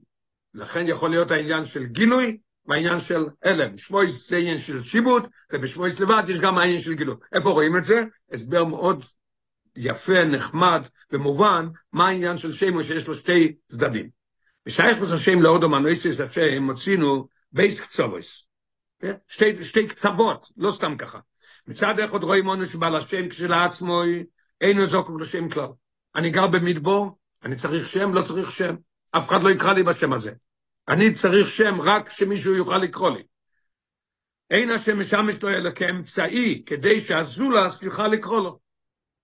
לכן יכול להיות העניין של גילוי והעניין של הלם. שמויס זה עניין של שיבוט, ובשמויס לבד יש גם העניין של גילוי. איפה רואים את זה? הסבר מאוד יפה, נחמד ומובן, מה העניין של שם שיש לו שתי צדדים. בשייך השם לאודו מנויסיס השם מוצינו בייס קצובוס. שתי, שתי קצוות, לא סתם ככה. מצד אחד רואים עונש בעל השם כשלעצמו, אינו זוקוק לשם כלל. אני גר במדבור, אני צריך שם, לא צריך שם. אף אחד לא יקרא לי בשם הזה. אני צריך שם רק שמישהו יוכל לקרוא לי. אין השם משמש לו אלא כאמצעי כדי שהזולס יוכל לקרוא לו.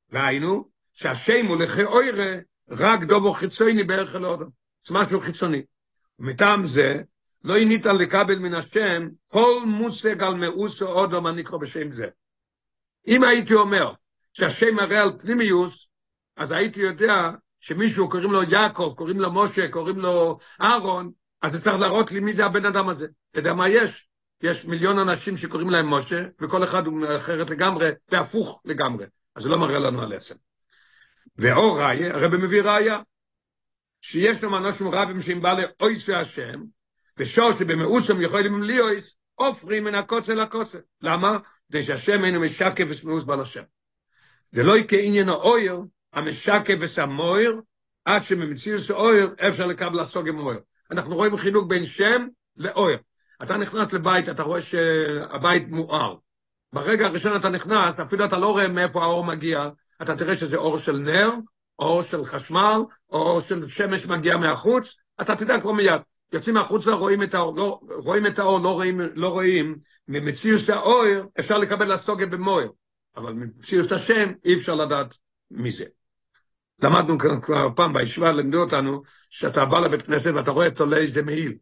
והיינו, שהשם הוא לכי אוירה רק דובו חיצוני בערך אל אודו. זה משהו חיצוני. ומטעם זה, לא עינית לקבל מן השם כל מושג על מאוסו אודום הנקרא בשם זה. אם הייתי אומר שהשם מראה על פנימיוס, אז הייתי יודע שמישהו קוראים לו יעקב, קוראים לו משה, קוראים לו אהרון, אז צריך להראות לי מי זה הבן אדם הזה. אתה יודע מה יש? יש מיליון אנשים שקוראים להם משה, וכל אחד הוא אחרת לגמרי, והפוך לגמרי. אז זה לא מראה לנו על עצם. ואור ראיה, הרב מביא ראיה, שיש לנו אנשים רבים שהם בעלי אויס והשם, ושור שבמאוסם יכולים ליאויס, עופרים מן הקוצר לקוצר. למה? כדי שהשם אינו משקף ושמאוס בעל השם. זה לא כעניין האויר, המשקף ושמויר, עד שממציאוס האויר אפשר לקבל לסוג עם האויר. אנחנו רואים חילוק בין שם לאויר. אתה נכנס לבית, אתה רואה שהבית מואר. ברגע הראשון אתה נכנס, אפילו אתה לא רואה מאיפה האור מגיע, אתה תראה שזה אור של נר, אור של חשמל, או אור של שמש מגיע מהחוץ, אתה תדע כבר מיד. יוצאים מהחוץ ורואים את האור, לא, רואים את האור, לא רואים, לא רואים, ממציאוס האור אפשר לקבל לסוגת במויר, אבל ממציאוס השם אי אפשר לדעת מי זה. למדנו כבר פעם בישיבה, לימדו אותנו, שאתה בא לבית כנסת ואתה רואה תולה איזה מעיל.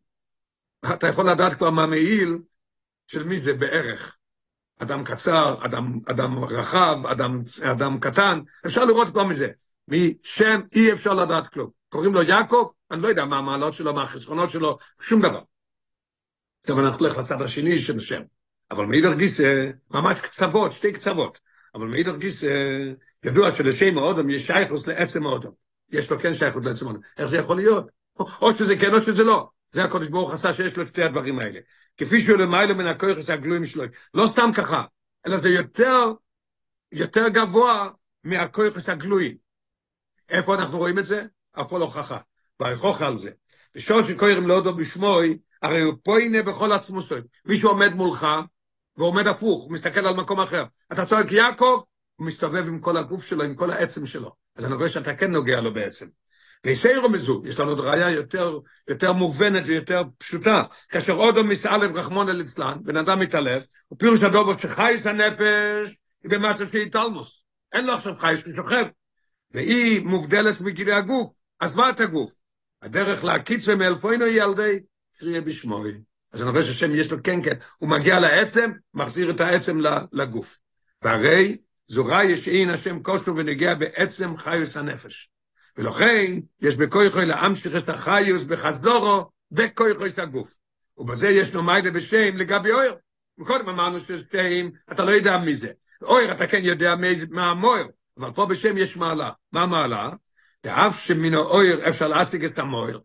אתה יכול לדעת כבר מה מעיל של מי זה בערך. אדם קצר, אדם, אדם רחב, אדם, אדם קטן, אפשר לראות כבר מזה. משם אי אפשר לדעת כלום. קוראים לו יעקב, אני לא יודע מה המעלות שלו, מה החסכונות שלו, שום דבר. טוב, אנחנו נלך לצד השני של שם. אבל מאידך גיס, ממש קצוות, שתי קצוות. אבל מאידך גיס, ידוע שלשם האודם יש שייכוס לעצם האודם. יש לו כן שייכות לעצם האודם. איך זה יכול להיות? או שזה כן או שזה לא. זה הקודש ברוך עשה שיש לו שתי הדברים האלה. כפי שהוא למעלה מן הכויכוס הגלויים שלו. לא סתם ככה, אלא זה יותר, יותר גבוה מהכויכוס הגלויים. איפה אנחנו רואים את זה? לא הוכחה. והוכחה על זה. בשעות שקוראים לאודו בשמוי, הרי הוא פוינה בכל עצמוסוי. מישהו עומד מולך, ועומד הפוך, מסתכל על מקום אחר. אתה צועק יעקב, הוא מסתובב עם כל הגוף שלו, עם כל העצם שלו. אז אני רואה שאתה כן נוגע לו בעצם. ויסיירו מזו, יש לנו ראייה יותר, יותר מובנת ויותר פשוטה. כאשר אודו מסעלב רחמון אל אצלן, בן אדם מתעלף, הוא פירוש הדובו שחייס הנפש, היא במצב שהיא תלמוס. אין לו עכשיו חייס, הוא שוכב. והיא מובדלת מגילי הגוף. אז מה את הגוף? הדרך להקיצה מאלפוינו היא על ידי קריאה בשמוי. אז אני רואה שהשם יש לו כן כן, הוא מגיע לעצם, מחזיר את העצם לגוף. והרי זו ראיה שאין השם כוסו ונגיע בעצם חיוס הנפש. ולכן יש בכויכוי להמשיך את החיוס בחזורו בכויכוי את הגוף. ובזה יש לו מיידה בשם לגבי אויר. קודם אמרנו ששם, אתה לא יודע מי זה. אויר אתה כן יודע מה המויר, אבל פה בשם יש מעלה. מה המעלה? ואף שמן האויר אפשר להשיג את המויר,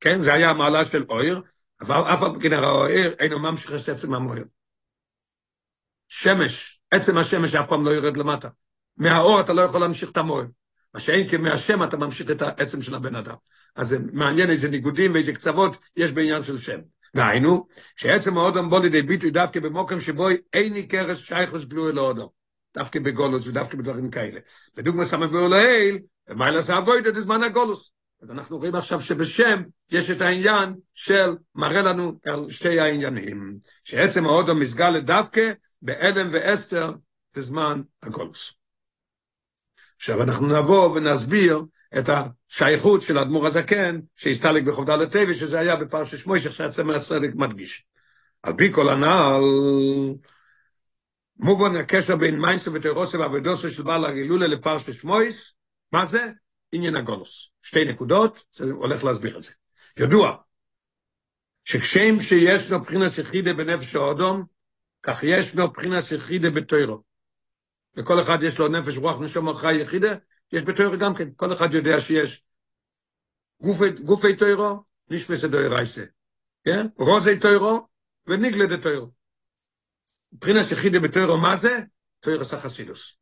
כן, זה היה המעלה של אויר, אבל אף על פי האויר אינו ממשיך את עצם המויר. שמש, עצם השמש אף פעם לא יורד למטה. מהאור אתה לא יכול להמשיך את המויר. מה שאין כמהשם אתה ממשיך את העצם של הבן אדם. אז זה מעניין איזה ניגודים ואיזה קצוות יש בעניין של שם. דהיינו, שעצם האודום בוא לידי ביטוי דווקא במוקם שבו אין ניכרס שייכוס גלוי לאודום. דווקא בגולוס ודווקא בדברים כאלה. בדוגמא סמבואו לעיל, ומיילה זה אבוידע דזמן הגולוס. אז אנחנו רואים עכשיו שבשם יש את העניין של מראה לנו על שתי העניינים, שעצם האודום מסגל דווקא באלם ואסתר בזמן הגולוס. עכשיו אנחנו נבוא ונסביר את השייכות של האדמו"ר הזקן, שהסתלק בחובדה לטבע, שזה היה בפרשת שמוי, שעכשיו צמר הסדק מדגיש. על פי כל הנעל, מובן הקשר בין מיינסר ותירוסה ועבודוסו של בעל הגילולה לפרשת שמויס, מה זה? עניין הגולוס. שתי נקודות, זה הולך להסביר את זה. ידוע, שכשם שיש לו בחינת יחידה בנפש האדום, כך יש לו בחינת יחידה בתוירו. לכל אחד יש לו נפש, רוח, נשום, חי יחידה, יש בתוירו גם כן, כל אחד יודע שיש גופי, גופי תוירו, נשפס דוירייסה, כן? רוזי תוירו וניגלה דה תוירו. מבחינת יחידה בתוירו, מה זה? תוירו סחסילוס.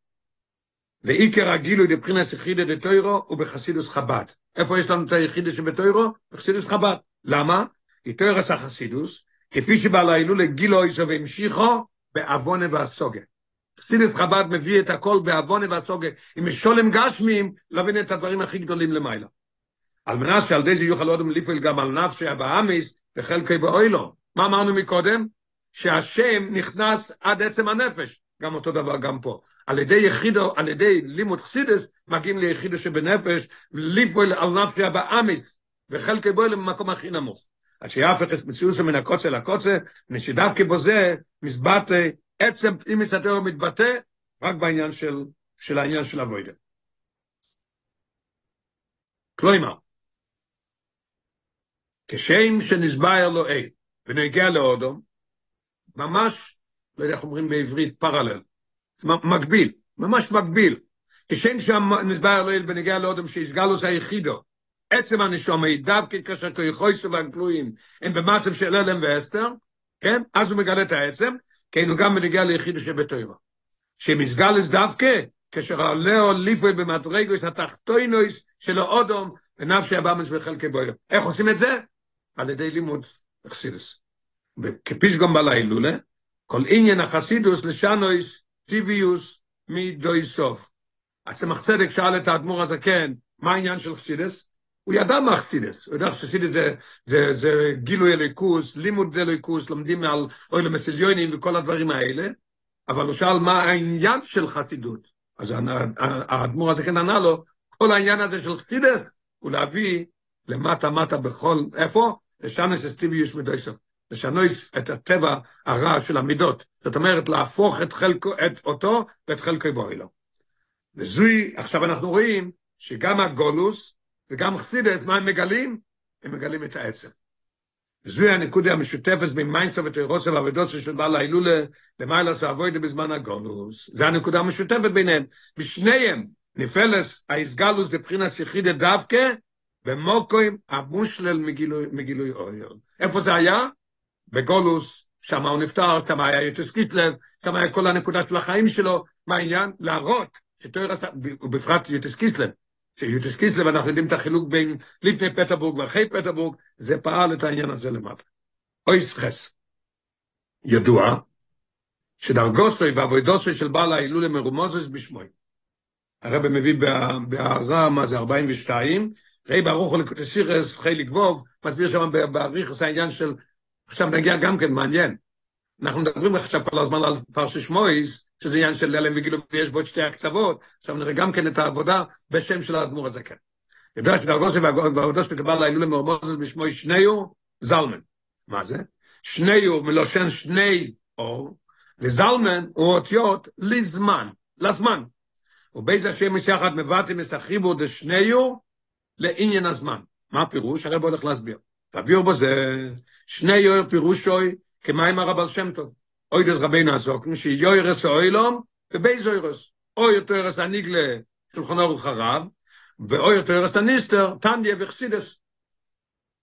ועיקר הגילוי לבחינת יחידה דה תוירו הוא בחסידוס חב"ד. איפה יש לנו את היחידה שבתוירו? בחסידוס חב"ד. למה? כי תוירו סחסידוס, כפי שבעל ההילולה גילו איסו והמשיכו, בעוונה והסוגה. חסידס חב"ד מביא את הכל בעוונה והסוגה, עם משולם גשמים, להבין את הדברים הכי גדולים למעלה. על מנת שעל די זה יוכל עוד לפעול גם על נפשי הבאמיס וחלקי באוילו. מה אמרנו מקודם? שהשם נכנס עד עצם הנפש, גם אותו דבר גם פה. על ידי יחידו, על ידי לימוד חסידס, מגיעים ליחידו שבנפש, לפעול על נפשי הבאמיס וחלקי באוילו במקום הכי נמוך. אז שיהפך את מציאות מן הקוצה לקוצה, ושדווקא בו מזבט עצם אם מסתתר מתבטא רק בעניין של, של העניין של הווידה. כלומר, כשם שנסבר לו אי ונגיע לאודום, ממש, לא יודע איך אומרים בעברית, פרלל, מקביל, ממש מקביל. כשם שנסבר לו אי ונגיע לאודום שיסגל לו זה היחידו, עצם הנשום, דווקא כאשר כויכויסו והגלויים הם במצב של אלם ואסתר, כן? אז הוא מגלה את העצם, כן, הוא גם מנגיע ליחיד שבתוירו. שמסגלס דווקא, כאשר עולה או ליפוי במדרגוס התחתוינוס של האודום, ונפשי הבאמס וחלקי בוילו. איך עושים את זה? על ידי לימוד אכסידוס. וכפישגום בלילולה, כל עניין החסידוס לשנויס טיביוס מדוי סוף. הצמח צדק שאל את האדמו"ר הזקן, מה העניין של חסידס? הוא ידע מה חסידס, הוא ידע שחסידס זה, זה, זה גילוי אליקוס, לימוד אליקוס, לומדים על אוהל המסיליונים וכל הדברים האלה, אבל הוא שאל מה העניין של חסידות. אז האדמו"ר הזה כן ענה לו, כל העניין הזה של חסידס הוא להביא למטה מטה בכל, איפה? לשנס אסטיביוס מדויסוף. לשנויס את הטבע הרע של המידות. זאת אומרת, להפוך את, חלקו, את אותו ואת חלקו בואי לו. וזוי, עכשיו אנחנו רואים שגם הגולוס, וגם חסידס, מה הם מגלים? הם מגלים את העצם. זוהי הנקודה המשותפת בין מיינסטר ותירוסה ועבודוסה של בעל ההילולה למעלה סעבוידה בזמן הגולוס. זה הנקודה המשותפת ביניהם. בשניהם נפלס האיסגלוס בבחינת יחידה דווקא במוקוים המושלל מגילוי, מגילוי אויר. איפה זה היה? בגולוס, שם הוא נפטר, שם היה יוטס קיסלב, שם היה כל הנקודה של החיים שלו. מה העניין? להראות שתוירס, ובפרט יוטס קיסלב, שיוטס קיסלב, אנחנו יודעים את החילוק בין לפני פטרבורג ואחרי פטרבורג, זה פעל את העניין הזה למטה. אוי סחס. ידוע שדרגוסוי ועבודוסוי של בעל ההילולה מרומוזס בשמוי. הרב מביא בהערה, מה זה, 42, ראי ברוך הוא לקוטסירס, חיליק ווב, מסביר שם באריכוס העניין של, עכשיו נגיע גם כן, מעניין. אנחנו מדברים עכשיו כל הזמן על פרשת שמויס, שזה עניין של הלם וגילו, ויש בו את שתי הקצוות, עכשיו נראה גם כן את העבודה בשם של האדמו"ר הזקן. יודע שדרגוסי ועבודוסי לקבל להילולה מרומוזס בשמוי שניו, זלמן. מה זה? שניו מלושן שני אור, וזלמן הוא אותיות לזמן, לזמן. ובאיזה השם יחד מבטאים את החיבור דשניו לעניין הזמן. מה הפירוש? הרב הולך להסביר. תביאו בזה, שני יויר פירושוי כמים הרב שם טוב. אוי דס רבינו הזוקן, שיוירס האוילום ובייז אוירס. אוי יותר ירס הניגלה שולחון אורך הרב, ואוי יותר ירס הניסטר, תנדיה וחסידס.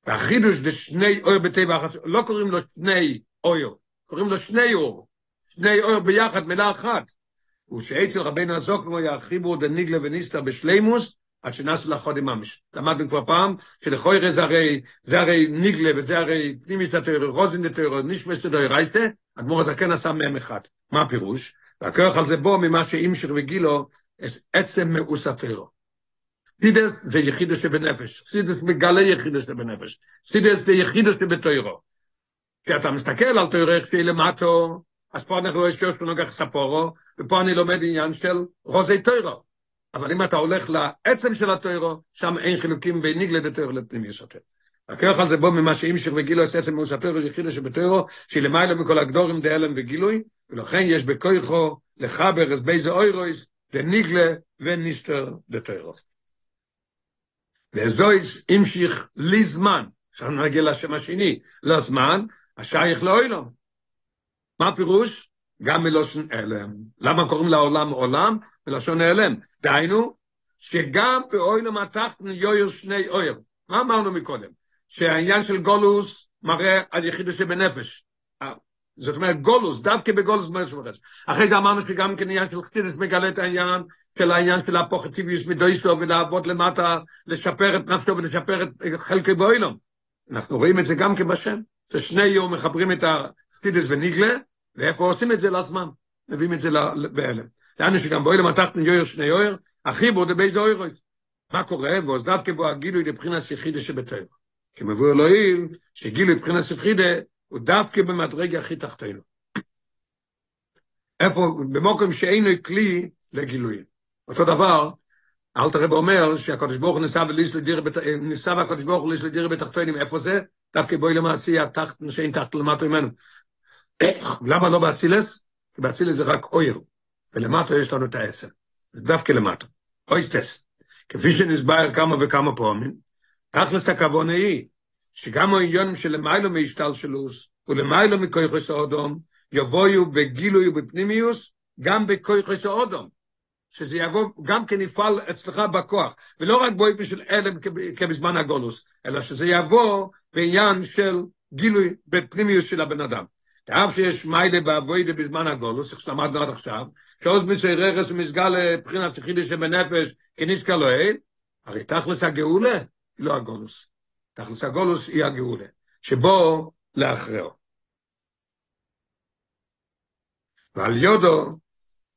והחידוש דשני אויר בטבע אחת, לא קוראים לו שני אויר, קוראים לו שני אור. שני אויר ביחד, מילה אחת. ושאצל רבינו הזוקן הוא ירחיבו דניגלה וניסטר בשלימוס, עד שנעשו לחודים ממש. למדנו כבר פעם, שלכוי זה הרי, זה הרי ניגלה, וזה הרי פנימיס התוירו, רוזין התוירו, נשמס תדוי רייסטה, אדמו"ר הזקן עשה מהם אחד. מה הפירוש? והכוח על זה בו ממה שאימשר וגילו, עצם מאוס התוירו. סידס זה יחידה שבנפש, סידס מגלה יחידה שבנפש, סידס זה יחידה שבתוירו. כשאתה מסתכל על תוירו איך שהיא למטו, אז פה אנחנו רואים שיש כך ספורו, ופה אני לומד עניין של רוזי תוירו. אבל אם אתה הולך לעצם של התוירו, שם אין חילוקים בין ניגלה דתוירו לפנים יש יותר. הכוח על זה בו ממה שאימשיך וגילו את עצם מאוס התוירו, יחידה שבתוירו, שהיא למעלה מכל הגדורים דהלם וגילוי, ולכן יש בכויכו לחבר אז באיזה אוירויס, דניגלה וניסטר דתוירו. וזויס המשיך לי זמן, עכשיו נגיע לשם השני, לא זמן, השייך לאוילום. מה הפירוש? גם מלושן אלם. למה קוראים לעולם עולם? מלשון אלם. דהיינו, שגם באוילום התחתן יויר שני אויר. מה אמרנו מקודם? שהעניין של גולוס מראה על יחידו שבנפש. זאת אומרת, גולוס, דווקא בגולוס מרש אחרי זה אמרנו שגם כן עניין של חסידס מגלה את העניין של העניין של הפוכטיביוס מדויסו ולעבוד למטה, לשפר את נפשו ולשפר את חלקי באוילום. אנחנו רואים את זה גם כן בשם. ששני יום מחברים את החסידס וניגלה, ואיפה עושים את זה לזמן? מביאים את זה בהלם. דהיינו שגם באוילום התחתן יויר שני יויר, החיבור זה באיזה אוירויס. מה קורה? ועוז דווקא בו הגילוי לבחינת יחידה שבתויר. כי מבואר לא איל, שגילוי לבחינת יחידה הוא דווקא במדרגה הכי תחתינו. איפה, במוקם שאינו כלי לגילוי. אותו דבר, אל תראה אומר שהקדוש ברוך הוא ניסה וליס לדיר, ניסה והקדוש ברוך הוא ליס לדיר בתחתינים, איפה זה? דווקא בואי למעשי התחת, שאין תחת למטה ממנו. למה לא באצילס? כי באצילס זה רק אויר, ולמטה יש לנו את העשר. זה דווקא למטה. אויסטס. כפי שנסבר כמה וכמה פעמים, תכלס הכוון היא, שגם העניונים של למיילו מהשתלשלוס, ולמיילו מכויכוס האודום, יבואו בגילוי ובפנימיוס, גם בכויכוס האודום. שזה יבוא גם כן יפעל אצלך בכוח, ולא רק באופן של אלם כבזמן הגולוס, אלא שזה יבוא בעניין של גילוי בפנימיוס של הבן אדם. אף שיש מיילה באבוידה בזמן הגולוס, איך שלמדנו עד עכשיו, שעוז מיסוי רכס ומסגל לבחינת חידיש שבנפש כניסקה אין, הרי תכלס הגאולה היא לא הגולוס. תכלס הגולוס היא הגאולה, שבו לאחריו. ועל יודו,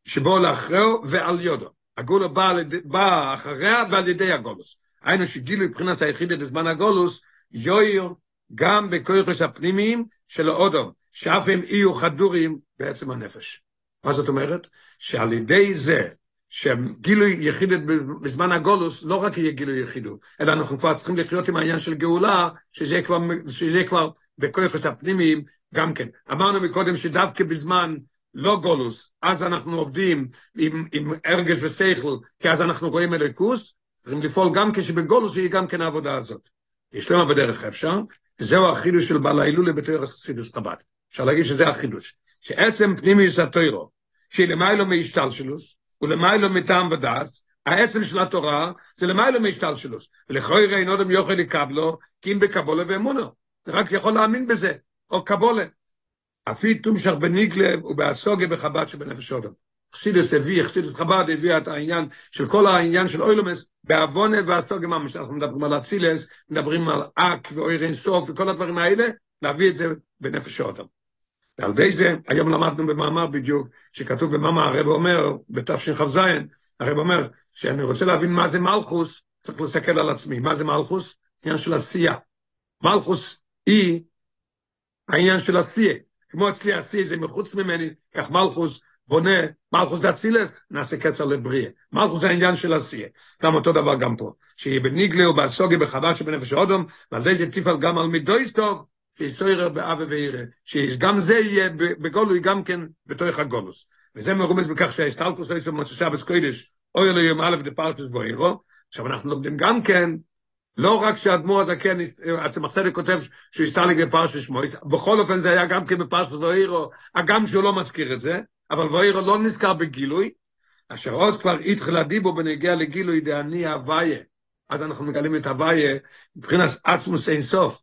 שבו לאחריו ועל יודו. הגאולה באה בא אחריה ועל ידי הגולוס. היינו שגילו מבחינת היחידת בזמן הגולוס, יויר גם בכויחוס הפנימיים של האודום, שאף הם יהיו חדורים בעצם הנפש. מה זאת אומרת? שעל ידי זה שגילוי יחידת בזמן הגולוס לא רק יהיה גילוי יחידו, אלא אנחנו כבר צריכים לחיות עם העניין של גאולה, שזה כבר, שזה כבר בכויחוס הפנימיים גם כן. אמרנו מקודם שדווקא בזמן לא גולוס, אז אנחנו עובדים עם, עם הרגש ושכל, כי אז אנחנו רואים אליקוס, צריכים לפעול גם כשבגולוס יהיה גם כן העבודה הזאת. יש למה בדרך אפשר, וזהו החידוש של בעל ההילולה בתוירס חסידס חב"ד. אפשר להגיד שזה החידוש. שעצם פנימיוס התוירו, שהיא למיילו מהשתלשלוס, ולמיילו מטעם ודס, העצם של התורה זה למיילו מהשתלשלוס. ולכוי ראין אודם יוכל לקבלו, כי אם בקבולה ואמונו. רק יכול להאמין בזה, או קבולה. אפי תומשך בניגלה ובאסוגה בחב"ד שבנפש אודם. חסידס הביא, חסידס חב"ד הביא את העניין של כל העניין של אוילומס, בעוונה והסוגה ממש, אנחנו מדברים על אצילס, מדברים על אק ואויר אינסוף וכל הדברים האלה, להביא את זה בנפש אודם. ועל די זה, היום למדנו במאמר בדיוק, שכתוב במאמר, הרב אומר, בתשכ"ז, הרב אומר, שאני רוצה להבין מה זה מלכוס, צריך להסתכל על עצמי. מה זה מלכוס? עניין של עשייה. מלכוס היא העניין של עשייה. כמו אצלי עשייה זה מחוץ ממני, כך מלכוס בונה, מלכוס דאצילס, נעשה קצר לבריאה. מלכוס זה העניין של עשייה. גם אותו דבר גם פה. שיהיה בניגלה ובסוגיה בחב"ד שבנפש האודום, ועל זה זה תפעל גם על מידויס טוב, שיסוירר באבה ואירה, שגם זה יהיה בגולוי גם כן בתוך הגולוס. וזה מרומז בכך שהשתלקוס לא יסוד מצשה בסקוידש, אוי אלו יום א' דפרשס בוירו, עכשיו אנחנו לומדים גם כן, לא רק שהאדמו"ר הזקן, עצמח צדק כותב שהוא הסתלק בפרשת שמויס, בכל אופן זה היה גם כן בפרשת ואירו, הגם שהוא לא מזכיר את זה, אבל ואירו לא נזכר בגילוי, אשר עוז כבר התחילה דיבו בנגיע לגילוי דעני הוויה, אז אנחנו מגלים את הוויה מבחינת עצמוס אין סוף,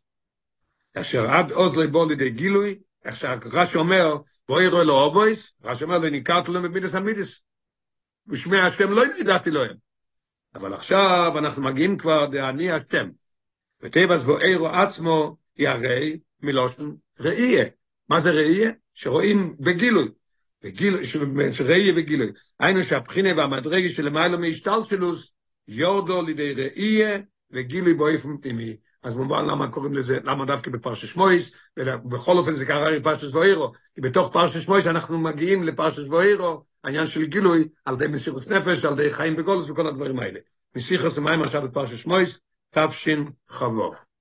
אשר עד עוז לבוא לידי גילוי, איך שהרש"י אומר, ואירו אלו אובויס, רש"י אומר לו, ניקרתי לו מבידס המידס, ושמי השם לא ידעתי להם. אבל עכשיו אנחנו מגיעים כבר דאני השם. וטבעס ואירו עצמו ירא מלושן ראייה. מה זה ראייה? שרואים בגילוי. בגילוי, ראייה וגילוי. היינו שהבחינה והמדרגה שלמיילו מהשתלשלוס יורדו לידי ראייה וגילוי באופן פנימי. אז מובן למה קוראים לזה, למה דווקא בפרשת שמויס, ובכל אופן זה קרה בפרשת ואירו, כי בתוך פרשת שמויס אנחנו מגיעים לפרשת ואירו, העניין של גילוי, על ידי מסירות נפש, על ידי חיים בגולוס וכל הדברים האלה. מסיכוס למים עכשיו בפרשת שמויס, חבוב.